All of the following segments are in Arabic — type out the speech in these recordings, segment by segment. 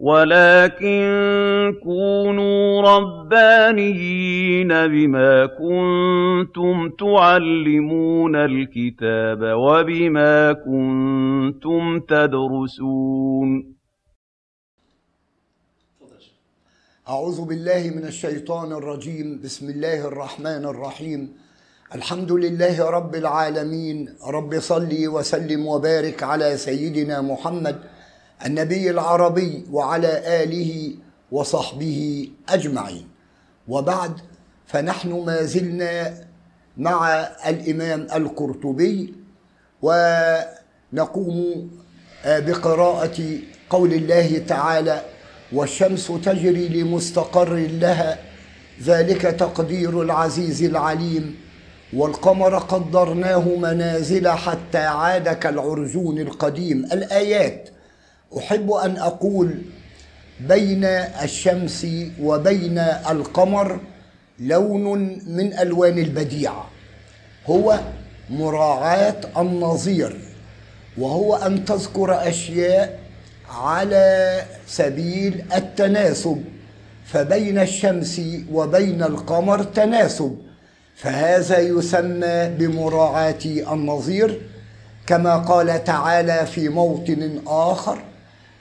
وَلَٰكِن كُونُوا رَبَّانِيِّينَ بِمَا كُنتُمْ تُعَلِّمُونَ الْكِتَابَ وَبِمَا كُنتُمْ تَدْرُسُونَ. أعوذ بالله من الشيطان الرجيم. بسم الله الرحمن الرحيم. الحمد لله رب العالمين. رب صل وسلم وبارك على سيدنا محمد النبي العربي وعلى آله وصحبه أجمعين. وبعد فنحن ما زلنا مع الإمام القرطبي ونقوم بقراءة قول الله تعالى والشمس تجري لمستقر لها ذلك تقدير العزيز العليم والقمر قدرناه منازل حتى عاد كالعرجون القديم. الآيات أحب أن أقول بين الشمس وبين القمر لون من ألوان البديعة هو مراعاة النظير وهو أن تذكر أشياء على سبيل التناسب فبين الشمس وبين القمر تناسب. فهذا يسمى بمراعاة النظير كما قال تعالى في موطن آخر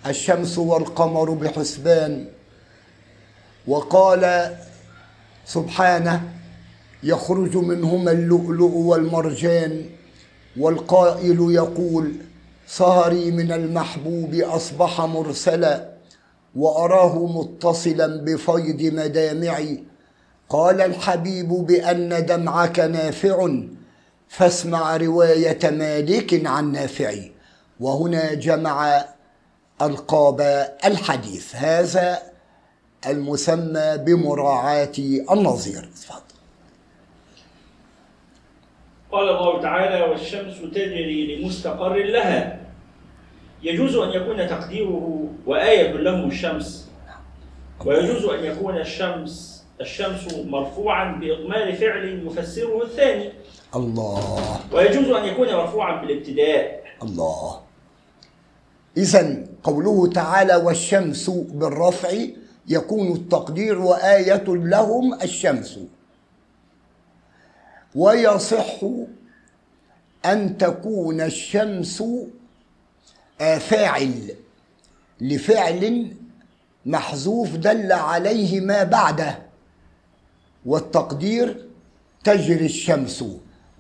الشمس والقمر بحسبان. وقال سبحانه يخرج منهما اللؤلؤ والمرجان والقائل يقول سهري من المحبوب أصبح مرسلا وأراه متصلا بفيض مدامعي. قال الحبيب بأن دمعك نافع فاسمع رواية مالك عن نافع وهنا جمع ألقاب الحديث هذا المسمى بمراعاة النظير. تفضل. قال الله تعالى والشمس تجري لمستقر لها. يجوز أن يكون تقديره وآية له الشمس. ويجوز أن يكون الشمس الشمس مرفوعا بإضمار فعل يفسره الثاني. الله. ويجوز أن يكون مرفوعا بالابتداء. الله. إذا قوله تعالى والشمس بالرفع يكون التقدير وآية لهم الشمس. ويصح أن تكون الشمس فاعل لفعل محذوف دل عليه ما بعده والتقدير تجري الشمس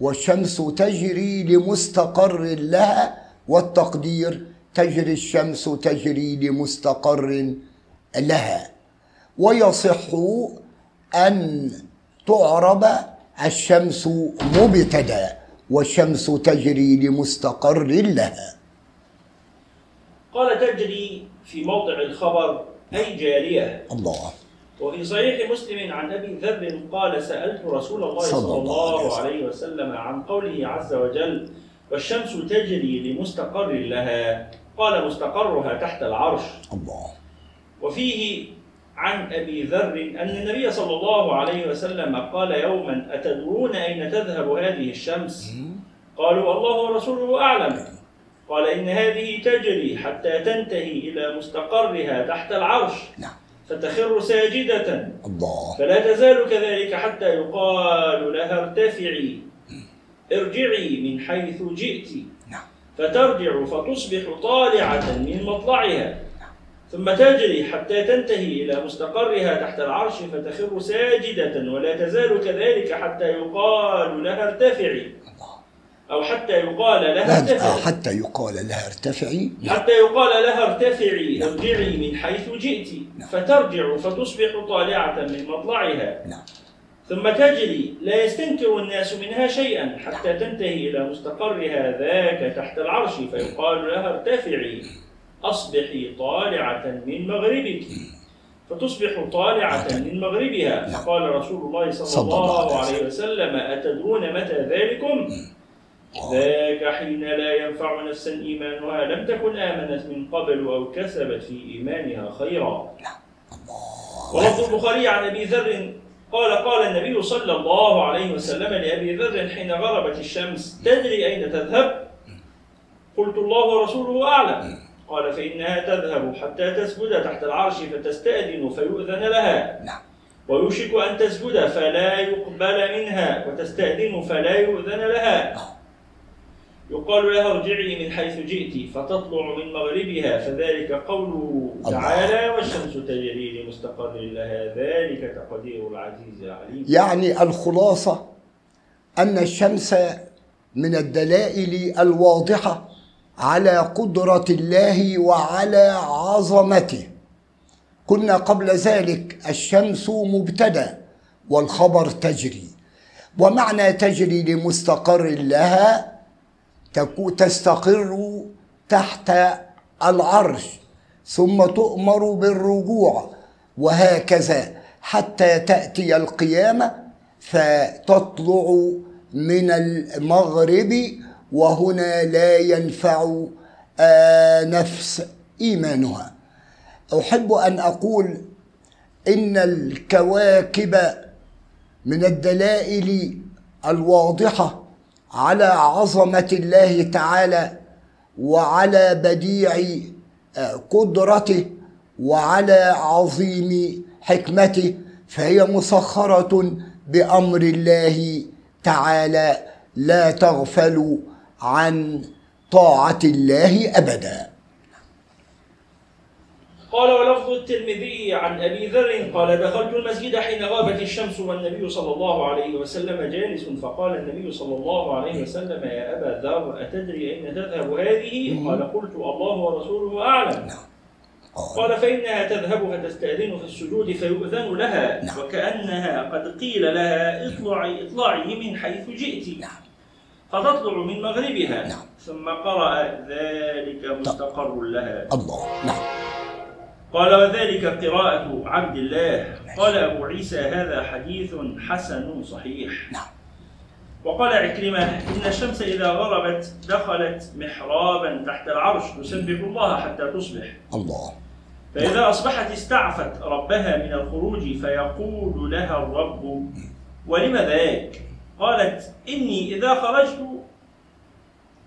والشمس تجري لمستقر لها والتقدير تجري الشمس تجري لمستقر لها ويصح أن تعرب الشمس مبتدا والشمس تجري لمستقر لها. قال تجري في موضع الخبر أي جارية. الله. وفي صحيح مسلم عن أبي ذر قال سألت رسول الله صلى الله عليه الله وسلم. عليه وسلم عن قوله عز وجل والشمس تجري لمستقر لها. قال مستقرها تحت العرش. الله. وفيه عن أبي ذر أن النبي صلى الله عليه وسلم قال يوما أتدرون أين تذهب هذه الشمس؟ قالوا الله ورسوله أعلم. قال إن هذه تجري حتى تنتهي إلى مستقرها تحت العرش. نعم. فتخر ساجدة. الله. فلا تزال كذلك حتى يقال لها ارتفعي. ارجعي من حيث جئت. فترجع فتصبح طالعة من مطلعها. ثم تجري حتى تنتهي إلى مستقرها تحت العرش فتخر ساجدة ولا تزال كذلك حتى يقال لها ارتفعي. أو حتى يقال لها ارتفعي. حتى يقال لها ارتفعي. حتى يقال لها ارتفعي. ارجعي من حيث جئت فترجع فتصبح طالعة من مطلعها. نعم ثم تجري لا يستنكر الناس منها شيئا حتى تنتهي إلى مستقرها ذاك تحت العرش فيقال لها ارتفعي أصبحي طالعة من مغربك فتصبح طالعة من مغربها. فقال رسول الله صلى, الله عليه وسلم أتدرون متى ذلكم؟ ذاك حين لا ينفع نفسا إيمانها لم تكن آمنت من قبل أو كسبت في إيمانها خيرا ولفظ البخاري عن أبي ذر قال قال النبي صلى الله عليه وسلم لأبي ذر حين غربت الشمس تدري أين تذهب؟ قلت الله ورسوله أعلم. قال فإنها تذهب حتى تسجد تحت العرش فتستأذن فيؤذن لها. نعم. ويوشك أن تسجد فلا يقبل منها وتستأذن فلا يؤذن لها. يقال لها ارجعي من حيث جئت فتطلع من مغربها فذلك قوله. تعالى والشمس تجري لمستقر لها ذلك تقدير العزيز العليم. يعني الخلاصة أن الشمس من الدلائل الواضحة على قدرة الله وعلى عظمته. كنا قبل ذلك الشمس مبتدأ والخبر تجري. ومعنى تجري لمستقر لها تستقر تحت العرش ثم تؤمر بالرجوع وهكذا حتى تأتي القيامة فتطلع من المغرب وهنا لا ينفع آه، نفس إيمانها. أحب أن أقول إن الكواكب من الدلائل الواضحة على عظمة الله تعالى وعلى بديع آه، قدرته وعلى عظيم حكمته فهي مسخرة بأمر الله تعالى. لا تغفلوا عن طاعة الله أبداً. قال ولفظ الترمذي عن أبي ذر قال دخلت المسجد حين غابت الشمس والنبي صلى الله عليه وسلم جالس فقال النبي صلى الله عليه وسلم يا أبا ذر أتدري أين تذهب هذه؟ قال قلت الله ورسوله أعلم. قال فإنها تذهب فتستاذن في السجود فيؤذن لها نعم. وكأنها قد قيل لها اطلعي اطلعي من حيث جئت. نعم. فتطلع من مغربها نعم. ثم قرأ ذلك مستقر لها الله نعم قال وذلك قراءة عبد الله. قال أبو عيسى هذا حديث حسن صحيح. نعم. وقال عكرمة إن الشمس إذا غربت دخلت محرابا تحت العرش تسبح الله حتى تصبح. الله. فإذا أصبحت استعفت ربها من الخروج فيقول لها الرب ولم ذاك؟ قالت إني إذا خرجت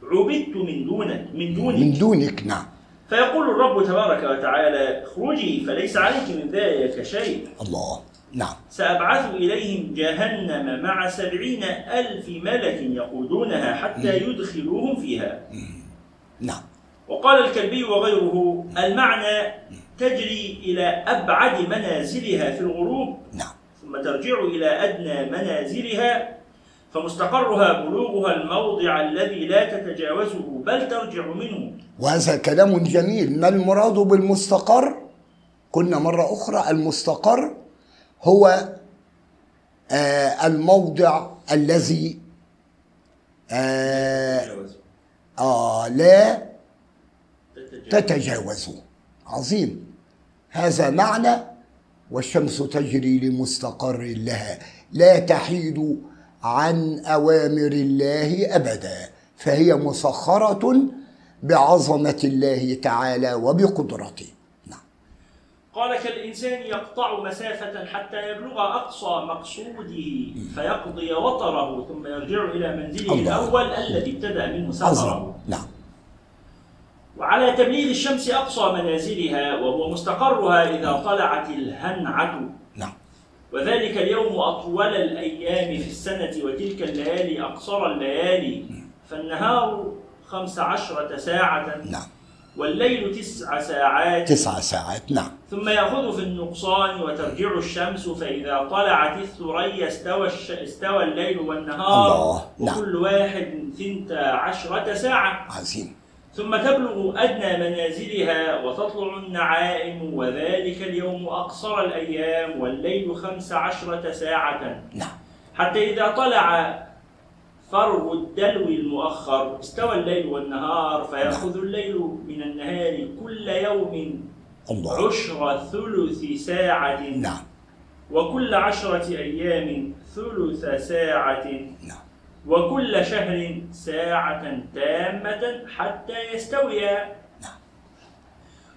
عبدت من دونك من دونك. من دونك نعم. فيقول الرب تبارك وتعالى اخرجي فليس عليك من ذلك شيء. الله. نعم. سأبعث إليهم جهنم مع سبعين ألف ملك يقودونها حتى يدخلوهم فيها. نعم. وقال الكلبي وغيره المعنى تجري إلى أبعد منازلها في الغروب. نعم. ثم ترجع إلى أدنى منازلها. فمستقرها بلوغها الموضع الذي لا تتجاوزه بل ترجع منه. وهذا كلام جميل. ما المراد بالمستقر؟ قلنا مرة أخرى المستقر هو آه الموضع الذي آه آه لا تتجاوزه عظيم. هذا معنى والشمس تجري لمستقر لها. لا تحيد عن أوامر الله أبدا فهي مسخرة بعظمة الله تعالى وبقدرته. نعم. قال كالإنسان يقطع مسافة حتى يبلغ أقصى مقصوده فيقضي وطره ثم يرجع إلى منزله الله. الأول الذي ابتدأ منه سفره نعم. وعلى تبليغ الشمس أقصى منازلها وهو مستقرها إذا طلعت الهنعة. وذلك اليوم أطول الأيام في السنة وتلك الليالي أقصر الليالي. فالنهار خمس عشرة ساعة نعم. والليل تسع ساعات. تسع ساعات نعم. ثم يأخذ في النقصان وترجع الشمس فإذا طلعت الثريا استوى الش... استوى الليل والنهار. الله، نعم. وكل واحد ثنتا عشرة ساعة. عظيم. ثم تبلغ أدنى منازلها وتطلع النعائم وذلك اليوم أقصر الأيام والليل خمس عشرة ساعة. نعم. حتى إذا طلع فرو الدلو المؤخر استوى الليل والنهار فيأخذ الليل من النهار كل يوم الله. عشر ثلث ساعة. نعم. وكل عشرة أيام ثلث ساعة. نعم. وكل شهر ساعة تامة حتى يستويا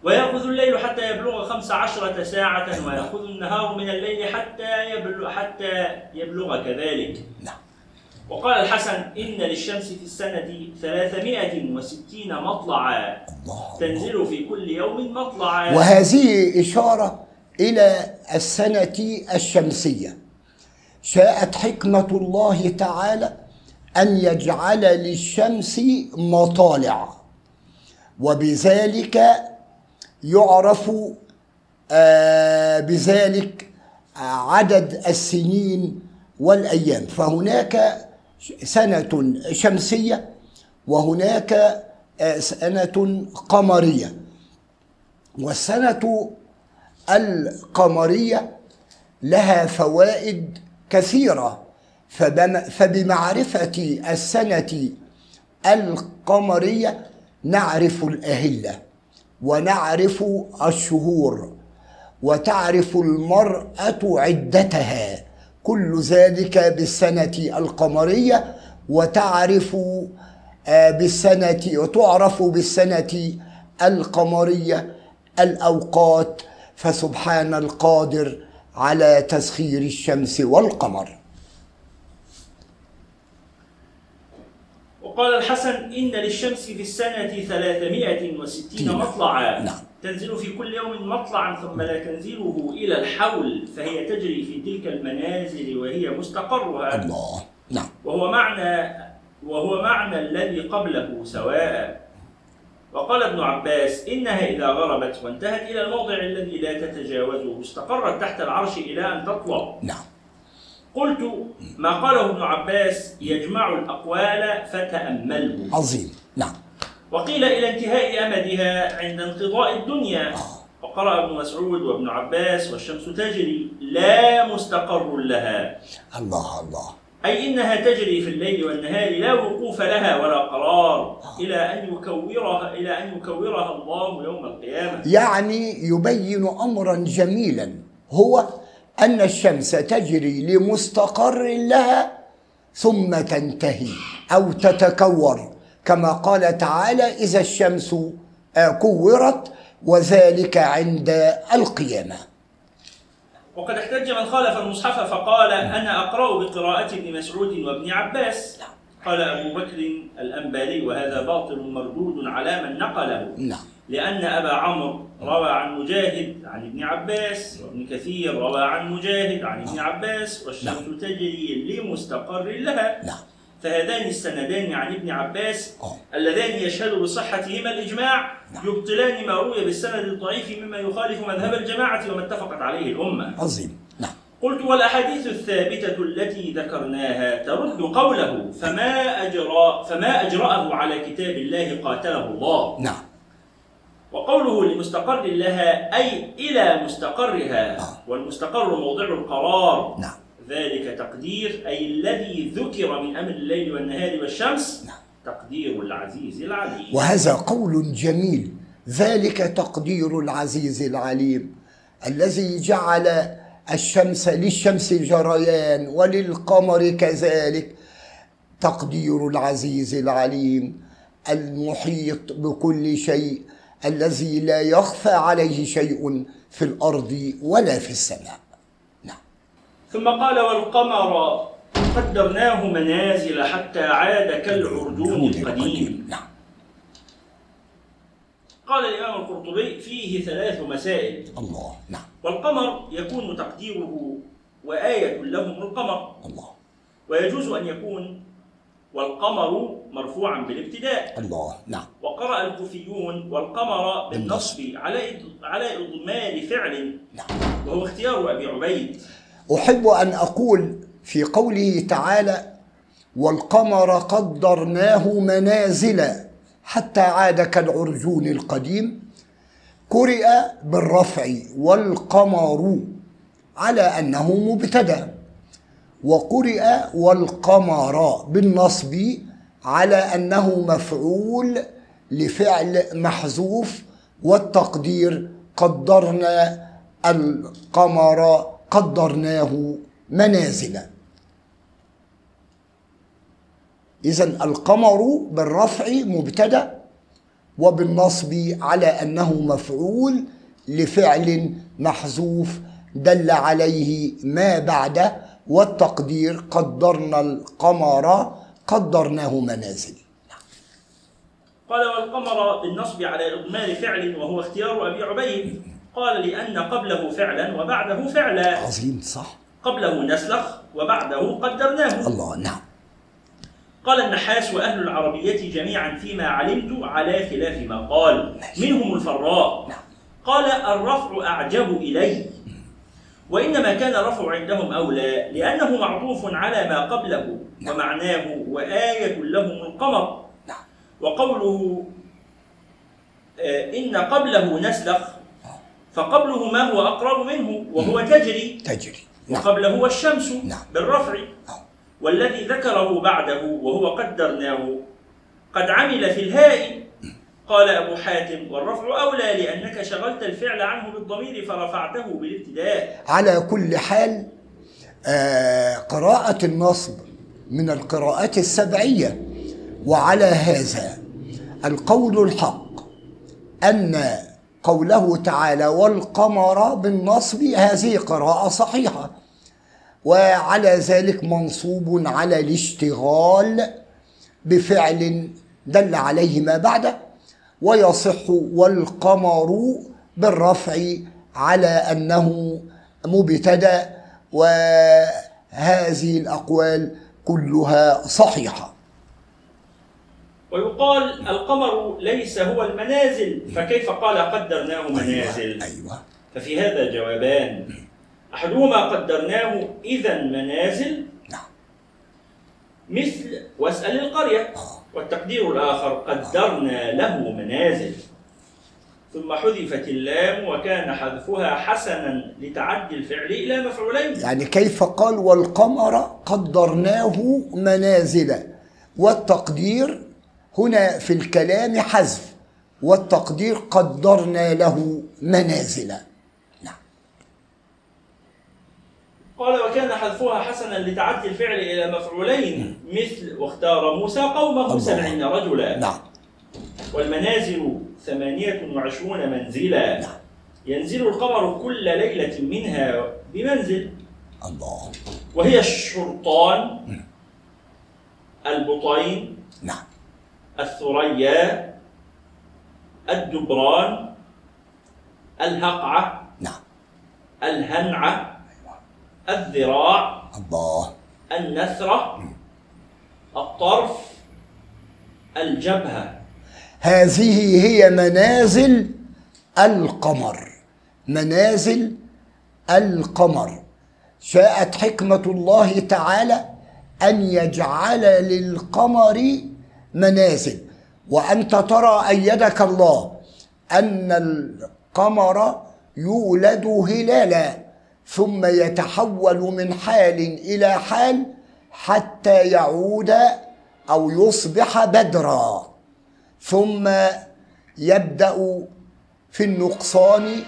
ويأخذ الليل حتى يبلغ خمس عشرة ساعة ويأخذ النهار من الليل حتى يبلغ حتى يبلغ كذلك. وقال الحسن إن للشمس في السنة 360 مطلعا. تنزل في كل يوم مطلعا. وهذه إشارة إلى السنة الشمسية. شاءت حكمة الله تعالى أن يجعل للشمس مطالع وبذلك يعرف آه، بذلك عدد السنين والأيام. فهناك سنة شمسية وهناك آه، سنة قمرية. والسنة القمرية لها فوائد كثيرة. فبمعرفة السنة القمرية نعرف الأهلة ونعرف الشهور وتعرف المرأة عدتها. كل ذلك بالسنة القمرية وتعرف آه، بالسنة وتعرف بالسنة القمرية الأوقات. فسبحان القادر على تسخير الشمس والقمر. وقال الحسن إن للشمس في السنة 360 مطلعا. نعم. تنزل في كل يوم مطلعا ثم لا تنزله إلى الحول فهي تجري في تلك المنازل وهي مستقرها. الله. نعم. وهو معنى وهو معنى الذي قبله سواء. وقال ابن عباس إنها إذا غربت وانتهت إلى الموضع الذي لا تتجاوزه استقرت تحت العرش إلى أن تطلع. نعم. قلت ما قاله ابن عباس يجمع الأقوال فتأمله عظيم. نعم. وقيل إلى انتهاء أمدها عند انقضاء الدنيا. وقرأ ابن مسعود وابن عباس والشمس تجري لا مستقر لها. الله الله. أي إنها تجري في الليل والنهار لا وقوف لها ولا قرار إلى أن يكورها إلى أن يكورها الله يوم القيامة. يعني يبين أمرا جميلا. هو أن الشمس تجري لمستقر لها ثم تنتهي أو تتكور. كما قال تعالى إذا الشمس كورت وذلك عند القيامة. وقد احتج من خالف المصحف فقال أنا أقرأ بقراءة ابن مسعود وابن عباس. قال أبو بكر الأنباري وهذا باطل مردود على من نقله. نعم. لأن أبا عمرو روى عن مجاهد عن ابن عباس وابن كثير روى عن مجاهد عن ابن عباس والشمس تجري لمستقر لها. نعم. فهذان السندان عن ابن عباس آه. اللذان يشهد بصحتهما الإجماع يبطلان ما روي بالسند الضعيف مما يخالف مذهب الجماعة وما اتفقت عليه الأمة. عظيم. نعم. قلت والأحاديث الثابتة التي ذكرناها ترد قوله فما أجرى فما أجرأه على كتاب الله قاتله الله. نعم. وقوله لمستقر لها أي إلى مستقرها. والمستقر موضع القرار. نعم. ذلك تقدير أي الذي ذكر من أمر الليل والنهار والشمس. نعم. تقدير العزيز العليم. وهذا قول جميل. ذلك تقدير العزيز العليم. الذي جعل الشمس للشمس جريان وللقمر كذلك. تقدير العزيز العليم. المحيط بكل شيء. الذي لا يخفى عليه شيء في الأرض ولا في السماء. نعم. ثم قال والقمر قدرناه منازل حتى عاد كالعرجون القديم. نعم. قال الإمام القرطبي فيه ثلاث مسائل. الله. نعم. والقمر يكون تقديره وآية لهم القمر. الله. ويجوز أن يكون والقمر مرفوعا بالابتداء. الله نعم. وقرأ الكوفيون والقمر بالنصب على على إضمار فعل. نعم. وهو اختيار أبي عبيد. أحب أن أقول في قوله تعالى والقمر قدرناه منازل حتى عاد كالعرجون القديم قرئ بالرفع والقمر على أنه مبتدأ. وقرئ والقمر بالنصب على أنه مفعول لفعل محذوف والتقدير قدرنا القمر قدرناه منازل. اذا القمر بالرفع مبتدأ وبالنصب على أنه مفعول لفعل محذوف دل عليه ما بعده والتقدير قدرنا القمر قدرناه منازل. قال والقمر بالنصب على إضمار فعل وهو اختيار أبي عبيد. قال لأن قبله فعلا وبعده فعلا. عظيم صح؟ قبله نسلخ وبعده قدرناه. الله نعم. قال النحاس وأهل العربية جميعا فيما علمت على خلاف ما قال. منهم الفراء. نعم. قال الرفع أعجب إلي. وإنما كان الرفع عندهم أولى لأنه معطوف على ما قبله نعم. ومعناه وآية لهم القمر نعم. وقوله آه، إن قبله نسلخ فقبله ما هو أقرب منه وهو تجري تجري نعم وقبله هو الشمس نعم. بالرفع نعم. والذي ذكره بعده وهو قدرناه قد عمل في الهاء قال أبو حاتم والرفع أولى لأنك شغلت الفعل عنه بالضمير فرفعته بالابتداء. على كل حال آه، قراءة النصب من القراءات السبعية وعلى هذا القول الحق أن قوله تعالى والقمر بالنصب هذه قراءة صحيحة وعلى ذلك منصوب على الاشتغال بفعل دل عليه ما بعده. ويصح والقمر بالرفع على أنه مبتدأ وهذه الأقوال كلها صحيحة. ويقال القمر ليس هو المنازل فكيف قال قدرناه منازل؟ أيوه. ففي هذا جوابان. أحدهما قدرناه إذا منازل. نعم. مثل واسأل القرية. والتقدير الآخر قدرنا له منازل. ثم حذفت اللام وكان حذفها حسنا لتعدي الفعل إلى مفعولين. يعني كيف قال والقمر قدرناه منازل والتقدير هنا في الكلام حذف والتقدير قدرنا له منازل نعم قال وكان حذفها حسنا لتعدي الفعل إلى مفعولين مثل واختار موسى قومه. سبعين رجلا. نعم. والمنازل ثمانية وعشرون منزلا. نعم. ينزل القمر كل ليلة منها بمنزل. الله. وهي الشرطان. البطين. نعم. الثريا. الدبران. الهقعة. نعم. الهنعة الذراع الله. النثرة الطرف الجبهة. هذه هي منازل القمر. منازل القمر. شاءت حكمة الله تعالى أن يجعل للقمر منازل. وأنت ترى أيدك الله أن القمر يولد هلالا. ثم يتحول من حال إلى حال حتى يعود أو يصبح بدرًا. ثم يبدأ في النقصان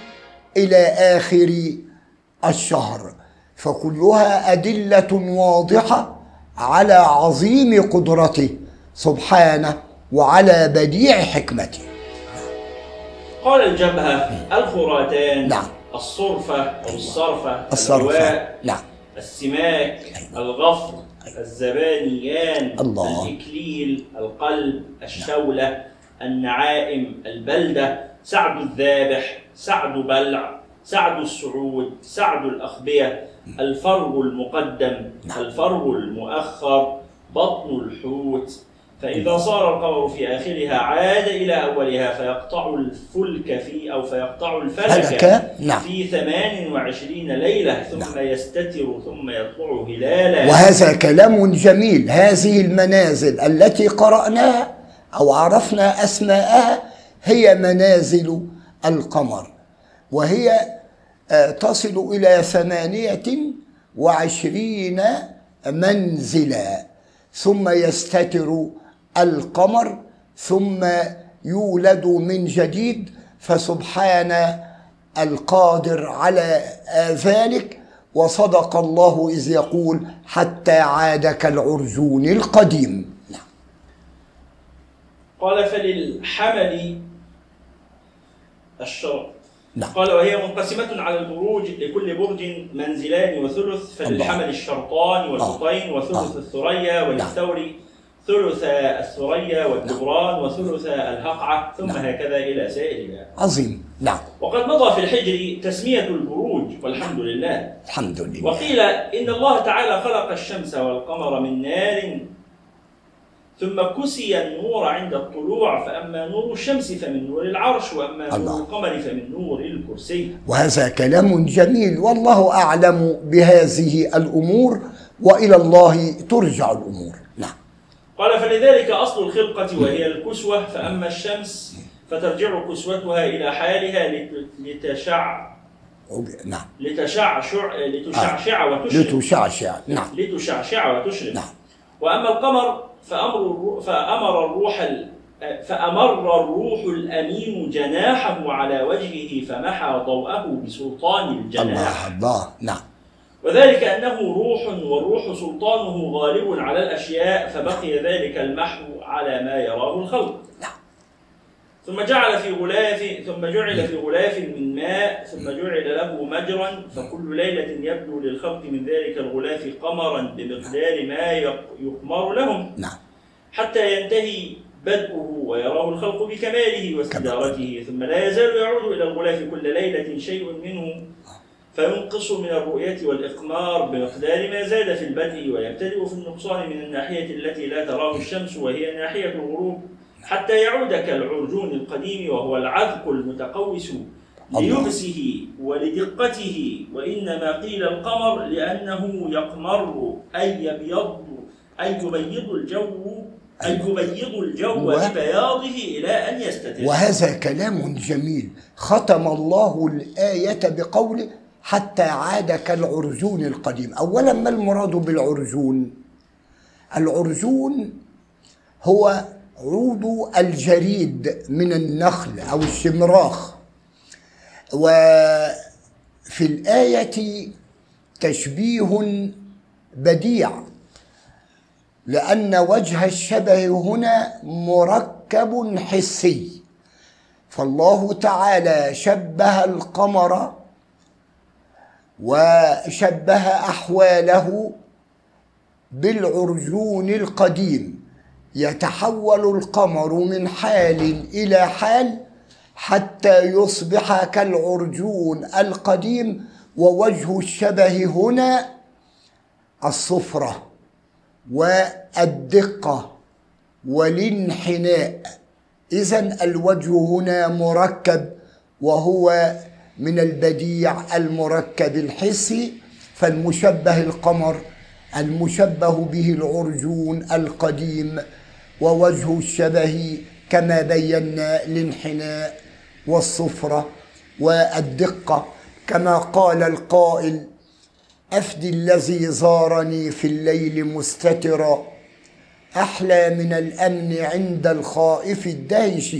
إلى آخر الشهر. فكلها أدلة واضحة على عظيم قدرته سبحانه وعلى بديع حكمته. قال الجبهة الخراتان. نعم. الصرفة أو الصرفة الصرف. الألواء نعم. السماك الغفر الزبانيان الله. الإكليل القلب الشولة النعائم البلدة سعد الذابح سعد بلع سعد السعود سعد الأخبية الفرغ المقدم الفرغ المؤخر بطن الحوت. فإذا صار القمر في آخرها عاد إلى أولها فيقطع الفلك في أو فيقطع الفلك فلك نعم. في ثمان وعشرين ليلة ثم يستتر ثم يطلع هلالا. وهذا كلام جميل. هذه المنازل التي قرأناها أو عرفنا أسماءها هي منازل القمر وهي آه، تصل إلى ثمانية وعشرين منزلا ثم يستتر القمر ثم يولد من جديد فسبحان القادر على ذلك. وصدق الله إذ يقول حتى عاد كالعرجون القديم. نعم. قال فللحمل الشرط نعم. قال وهي منقسمة على البروج لكل برج منزلان وثلث فللحمل الشرطان والبطين وثلث آه. الثريا وللثور ثلث الثريا والدبران وثلث الهقعة ثم نعم. هكذا إلى سائرها عظيم. نعم. وقد مضى في الحجر تسمية البروج والحمد لله. الحمد لله. وقيل إن الله تعالى خلق الشمس والقمر من نار ثم كسي النور عند الطلوع فأما نور الشمس فمن نور العرش وأما الله. نور القمر فمن نور الكرسي. وهذا كلام جميل والله أعلم بهذه الأمور وإلى الله ترجع الأمور. نعم قال فلذلك أصل الخلقة وهي الكسوة فأما الشمس فترجع كسوتها إلى حالها لت- لتشع نعم. لتشعشع لتشعشع وتشرق لتشعشع. نعم. لتشعشع وتشرق نعم. وأما القمر فأمر فأمر الروح ال- فأمر الروح الأمين جناحه على وجهه فمحى ضوءه بسلطان الجناح. الله الله نعم. وذلك أنه روح والروح سلطانه غالب على الأشياء فبقي ذلك المحو على ما يراه الخلق. نعم. ثم جعل في غلاف ثم جعل في غلاف من ماء ثم جعل له مجرا فكل ليلة يبدو للخلق من ذلك الغلاف قمرا بمقدار ما يق- يقمر لهم. نعم. حتى ينتهي بدءه ويراه الخلق بكماله واستدارته ثم لا يزال يعود إلى الغلاف كل ليلة شيء منه. فينقص من الرؤية والإقمار بمقدار ما زاد في البدء ويبتدئ في النقصان من الناحية التي لا تراه الشمس وهي ناحية الغروب حتى يعود كالعرجون القديم وهو العذق المتقوس ليبسه ولدقته. وإنما قيل القمر لأنه يقمر أي يبيض أي يبيض الجو أي يبيض الجو و- ببياضه إلى أن يستتر. وهذا كلام جميل. ختم الله الآية بقوله حتى عاد كالعرجون القديم. أولا ما المراد بالعرجون العرجون هو عود الجريد من النخل أو الشمراخ وفي الآية تشبيه بديع لأن وجه الشبه هنا مركب حسي. فالله تعالى شبه القمر وشبه أحواله بالعرجون القديم. يتحول القمر من حال إلى حال حتى يصبح كالعرجون القديم ووجه الشبه هنا الصفرة والدقة والانحناء. إذا الوجه هنا مركب وهو من البديع المركب الحسي فالمشبه القمر المشبه به العرجون القديم ووجه الشبه كما بينا الانحناء والصفرة والدقة. كما قال القائل أفدي الذي زارني في الليل مستترا أحلى من الأمن عند الخائف الدهش.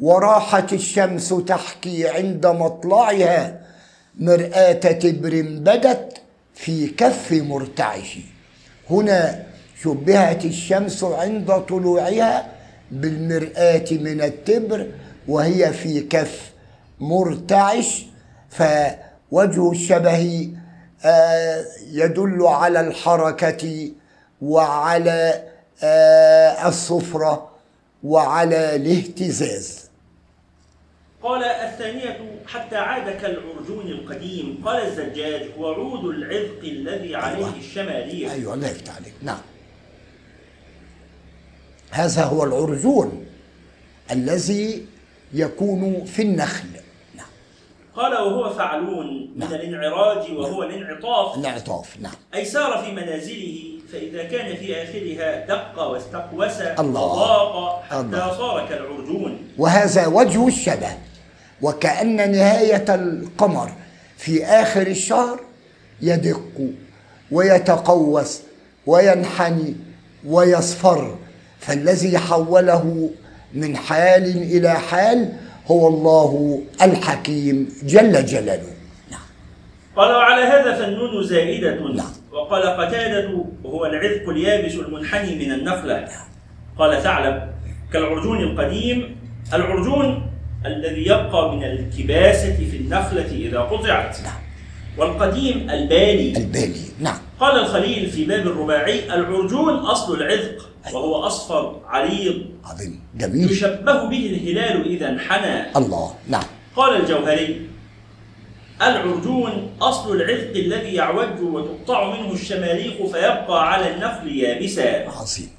وراحت الشمس تحكي عند مطلعها مرآة تبر بدت في كف مرتعش. هنا شبهت الشمس عند طلوعها بالمرآة من التبر وهي في كف مرتعش. فوجه الشبه آه، يدل على الحركة وعلى آه، الصفرة وعلى الاهتزاز. قال الثانية حتى عاد كالعرجون القديم قال الزجاج هو عود العذق الذي عليه أيوة. الشمالية. أيوة الله يفتح عليك. نعم. هذا هو العرجون الذي يكون في النخل. نعم. قال وهو فعلون من نعم. الانعراج وهو الانعطاف. الانعطاف نعم. أي سار في منازله فإذا كان في آخرها دق واستقوس الله. وضاق حتى الله. صار كالعرجون. وهذا وجه الشبه. وكأن نهاية القمر في آخر الشهر يدق ويتقوس وينحني ويصفر. فالذي حوله من حال إلى حال هو الله الحكيم جل جلاله. نعم. قال وعلى هذا فالنون زائدة. نعم. وقال قتادة هو العذق اليابس المنحني من النخلة. قال ثعلب كالعرجون القديم العرجون الذي يبقى من الكباسة في النخلة إذا قطعت. نعم. والقديم البالي. البالي نعم. قال الخليل في باب الرباعي العرجون أصل العذق وهو أصفر عريض. عظيم جميل. يشبه به الهلال إذا انحنى. الله نعم. قال الجوهري العرجون أصل العذق الذي يعوج وتقطع منه الشماريخ فيبقى على النخل يابسا. عظيم.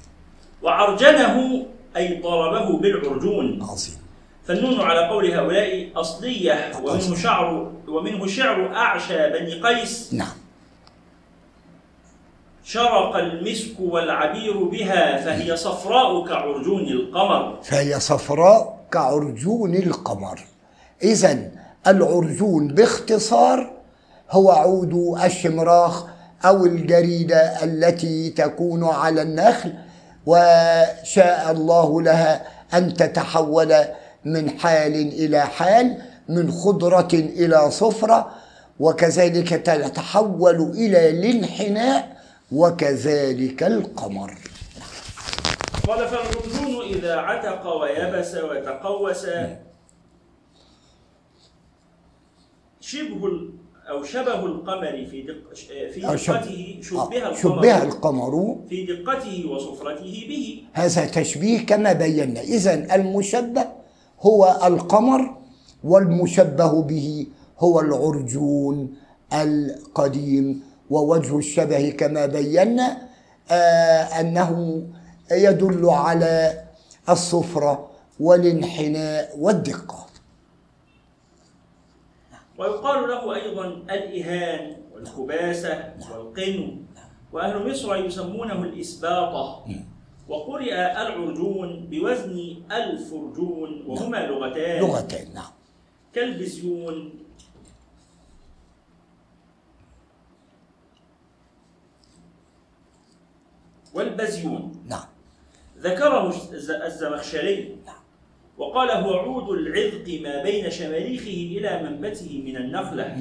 وعرجنه أي ضربه بالعرجون. عظيم. فالنون على قول هؤلاء أصلية ومنه شعر ومنه شعر أعشى بني قيس. نعم. شرق المسك والعبير بها فهي صفراء كعرجون القمر. فهي صفراء كعرجون القمر. إذا العرجون باختصار هو عود الشمراخ أو الجريدة التي تكون على النخل وشاء الله لها أن تتحول من حال إلى حال من خضرة إلى صفرة وكذلك تتحول إلى الانحناء وكذلك القمر. قال فالعرجون إذا عتق ويبس وتقوس. شبه أو شبه القمر في دق في دقته شبه آه، القمر شبه القمر في دقته وصفرته به. هذا تشبيه كما بينا. إذا المشبه هو القمر والمشبه به هو العرجون القديم ووجه الشبه كما بينا آه أنه يدل على الصفرة والانحناء والدقة. ويقال له أيضا الإهان والخباسة والقن وأهل مصر يسمونه الإسباطة. وقرئ العرجون بوزن الفرجون وهما لغتان. لغتين نعم. كالبزيون والبزيون. نعم. ذكره الز- الزمخشري. وقال هو عود العذق ما بين شماريخه إلى منبته من النخلة.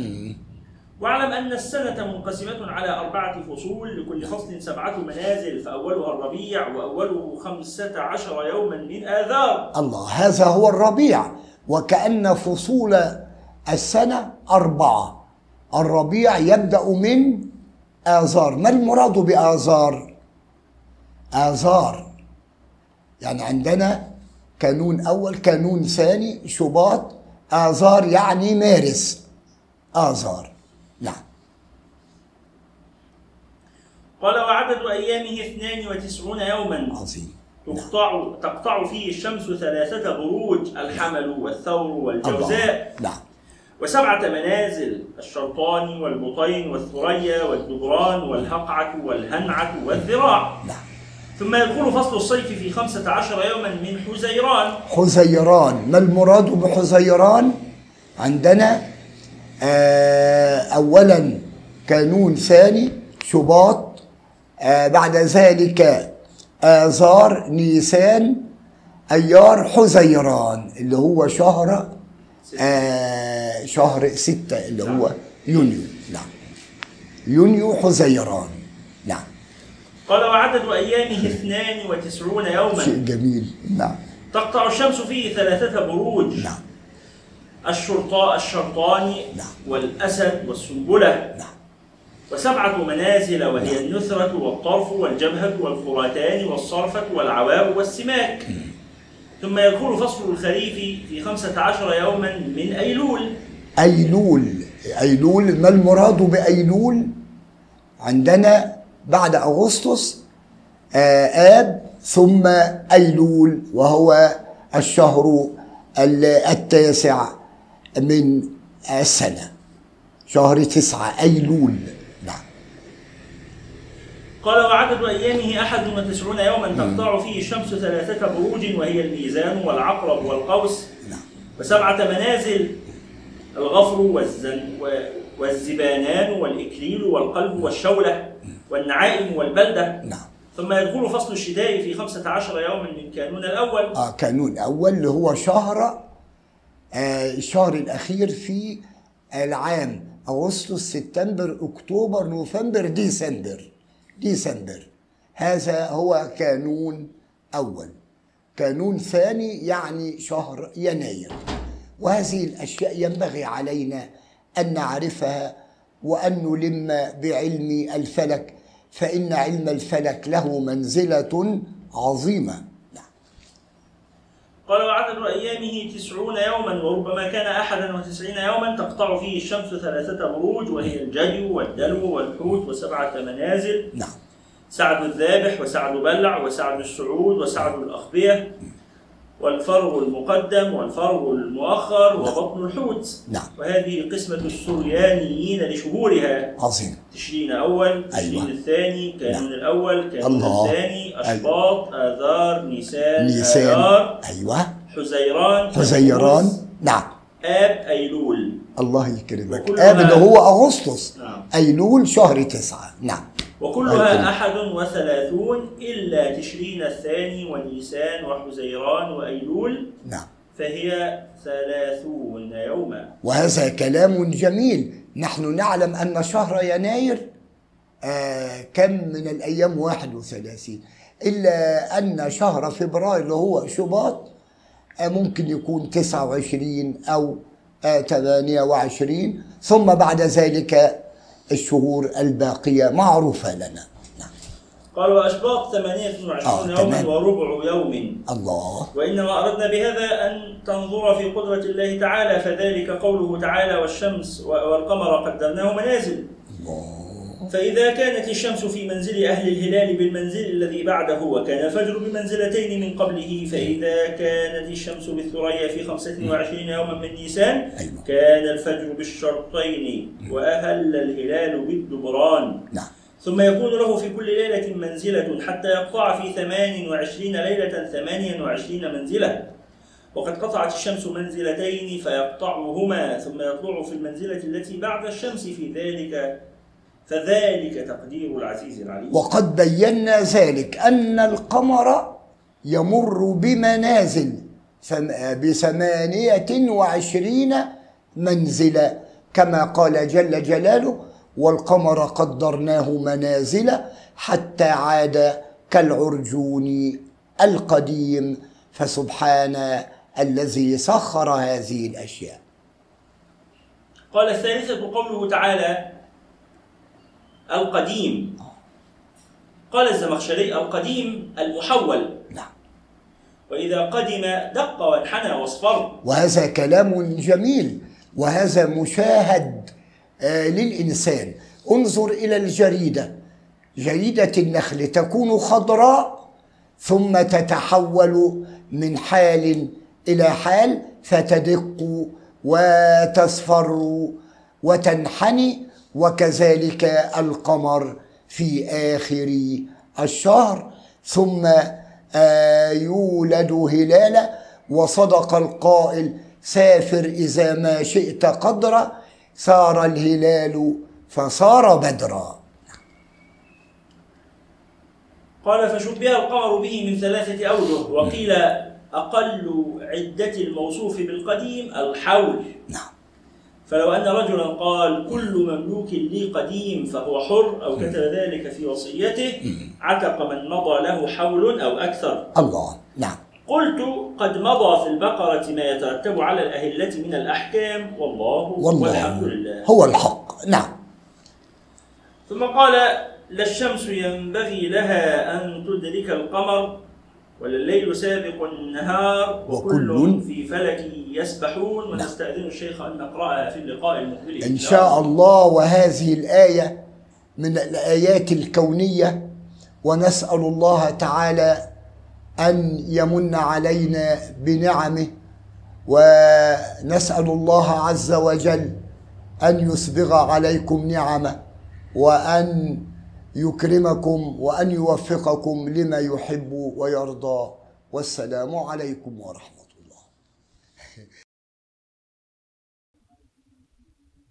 واعلم أن السنة منقسمة على أربعة فصول لكل فصل سبعة منازل فأولها الربيع وأوله خمسة عشر يوما من آذار. الله هذا هو الربيع وكأن فصول السنة أربعة. الربيع يبدأ من آذار. ما المراد بآذار؟ آذار. يعني عندنا كانون أول كانون ثاني شباط آذار يعني مارس. آذار. نعم. قال وعدد أيامه اثنان وتسعون يوما. عظيم. تقطع تقطع فيه الشمس ثلاثة بروج الحمل والثور والجوزاء. نعم. وسبعة منازل الشرطان والبطين والثريا والدبران والهقعة والهنعة والذراع. نعم. ثم يدخل فصل الصيف في خمسة عشر يوما من حزيران. حزيران. ما المراد بحزيران؟ عندنا آه اولا كانون ثاني شباط آه بعد ذلك آذار نيسان أيار حزيران اللي هو شهر آه شهر ستة اللي هو يونيو. نعم. يونيو حزيران. نعم. قال وعدد أيامه اثنان وتسعون شيء يوما جميل. نعم. تقطع الشمس فيه ثلاثة بروج. نعم. الشرطاء الشرطاني نعم. والأسد والسنبلة. نعم. وسبعة منازل وهي النثرة والطرف والجبهة والفراتان والصرفة والعواب والسماك. ثم يدخل فصل الخريف في خمسة عشر يوما من أيلول. أيلول. أيلول ما المراد بأيلول؟ عندنا بعد أغسطس آه، آب ثم أيلول وهو الشهر ال- التاسع. من السنة شهر تسعة أيلول. نعم. قال وعدد أيامه أحد وتسعون يوما تقطع فيه الشمس ثلاثة بروج وهي الميزان والعقرب والقوس. نعم. وسبعة منازل الغفر والزن والزبانان والإكليل والقلب والشولة والنعائم والبلدة. نعم. ثم يدخل فصل الشتاء في خمسة عشر يوما من كانون الأول. آه كانون أول اللي هو شهر الشهر الأخير في العام أغسطس سبتمبر أكتوبر نوفمبر ديسمبر. ديسمبر. هذا هو كانون أول. كانون ثاني يعني شهر يناير. وهذه الأشياء ينبغي علينا أن نعرفها وأن نلم بعلم الفلك فإن علم الفلك له منزلة عظيمة. نعم. قال وعدد أيامه تسعون يوما وربما كان أحدا وتسعين يوما تقطع فيه الشمس ثلاثة بروج وهي الجدي والدلو والحوت وسبعة منازل. نعم. سعد الذابح وسعد بلع وسعد السعود وسعد الأخبية. والفرغ المقدم والفرغ المؤخر وبطن الحوت. نعم. وهذه قسمة السريانيين لشهورها. عظيم. تشرين أول تشرين أيوة. الثاني كانون نعم. الأول كانون. الثاني أشباط آذار نيسان نيسان أيوة. حزيران حزيران. نعم. آب أيلول. الله يكرمك. آب ده هو أغسطس. نعم. أيلول شهر تسعة. نعم. وكلها. أحد وثلاثون إلا تشرين الثاني ونيسان وحزيران وأيلول. نعم. فهي ثلاثون يوما. وهذا كلام جميل. نحن نعلم أن شهر يناير آه كم من الأيام؟ 31 إلا أن شهر فبراير اللي هو شباط آه ممكن يكون 29 أو آه 28 ثم بعد ذلك الشهور الباقية معروفة لنا. نعم. قال وأشباط ثمانية وعشرون آه، يوما. وربع يوم. الله. وإنما أردنا بهذا أن تنظر في قدرة الله تعالى فذلك قوله تعالى والشمس والقمر قدرناه منازل. الله. فإذا كانت الشمس في منزل أهل الهلال بالمنزل الذي بعده وكان الفجر بمنزلتين من قبله فإذا كانت الشمس بالثريا في خمسة وعشرين يوما من نيسان أيوة. كان الفجر بالشرطين وأهل الهلال بالدبران. نعم. ثم يكون له في كل ليلة منزلة حتى يقطع في ثمان وعشرين ليلة ثمانيا وعشرين منزلة. وقد قطعت الشمس منزلتين فيقطعهما ثم يطلع في المنزلة التي بعد الشمس في ذلك فذلك تقدير العزيز العليم. وقد بينا ذلك أن القمر يمر بمنازل ثم- بثمانية وعشرين منزلة كما قال جل جلاله والقمر قدرناه منازل حتى عاد كالعرجون القديم فسبحان الذي سخر هذه الأشياء. قال الثالثة قوله تعالى القديم قال الزمخشري القديم المحول نعم. وإذا قدم دق وانحنى واصفر. وهذا كلام جميل وهذا مشاهد آه، للإنسان. انظر إلى الجريدة. جريدة النخل تكون خضراء ثم تتحول من حال إلى حال فتدق وتصفر وتنحني وكذلك القمر في آخر الشهر ثم آه، يولد هلالا وصدق القائل سافر إذا ما شئت قدرا صار الهلال فصار بدرا. قال فشبه القمر به من ثلاثة أوجه وقيل أقل عدة الموصوف بالقديم الحول. نعم. فلو أن رجلا قال كل مملوك لي قديم فهو حر أو كتب ذلك في وصيته عتق من مضى له حول أو أكثر. الله نعم. قلت قد مضى في البقرة ما يترتب على الأهلة من الأحكام والله والحمد والله لله. هو الحق نعم. ثم قال لا الشمس ينبغي لها أن تدرك القمر ولا الليل سابق النهار وكل وكل في فلك يسبحون ونستأذن الشيخ أن نقرأها في اللقاء المقبل. إن شاء الله وهذه الآية من الآيات الكونية ونسأل الله تعالى أن يمن علينا بنعمه ونسأل الله عز وجل أن يسبغ عليكم نعمه وأن يكرمكم وأن يوفقكم لما يحب ويرضى. والسلام عليكم ورحمة الله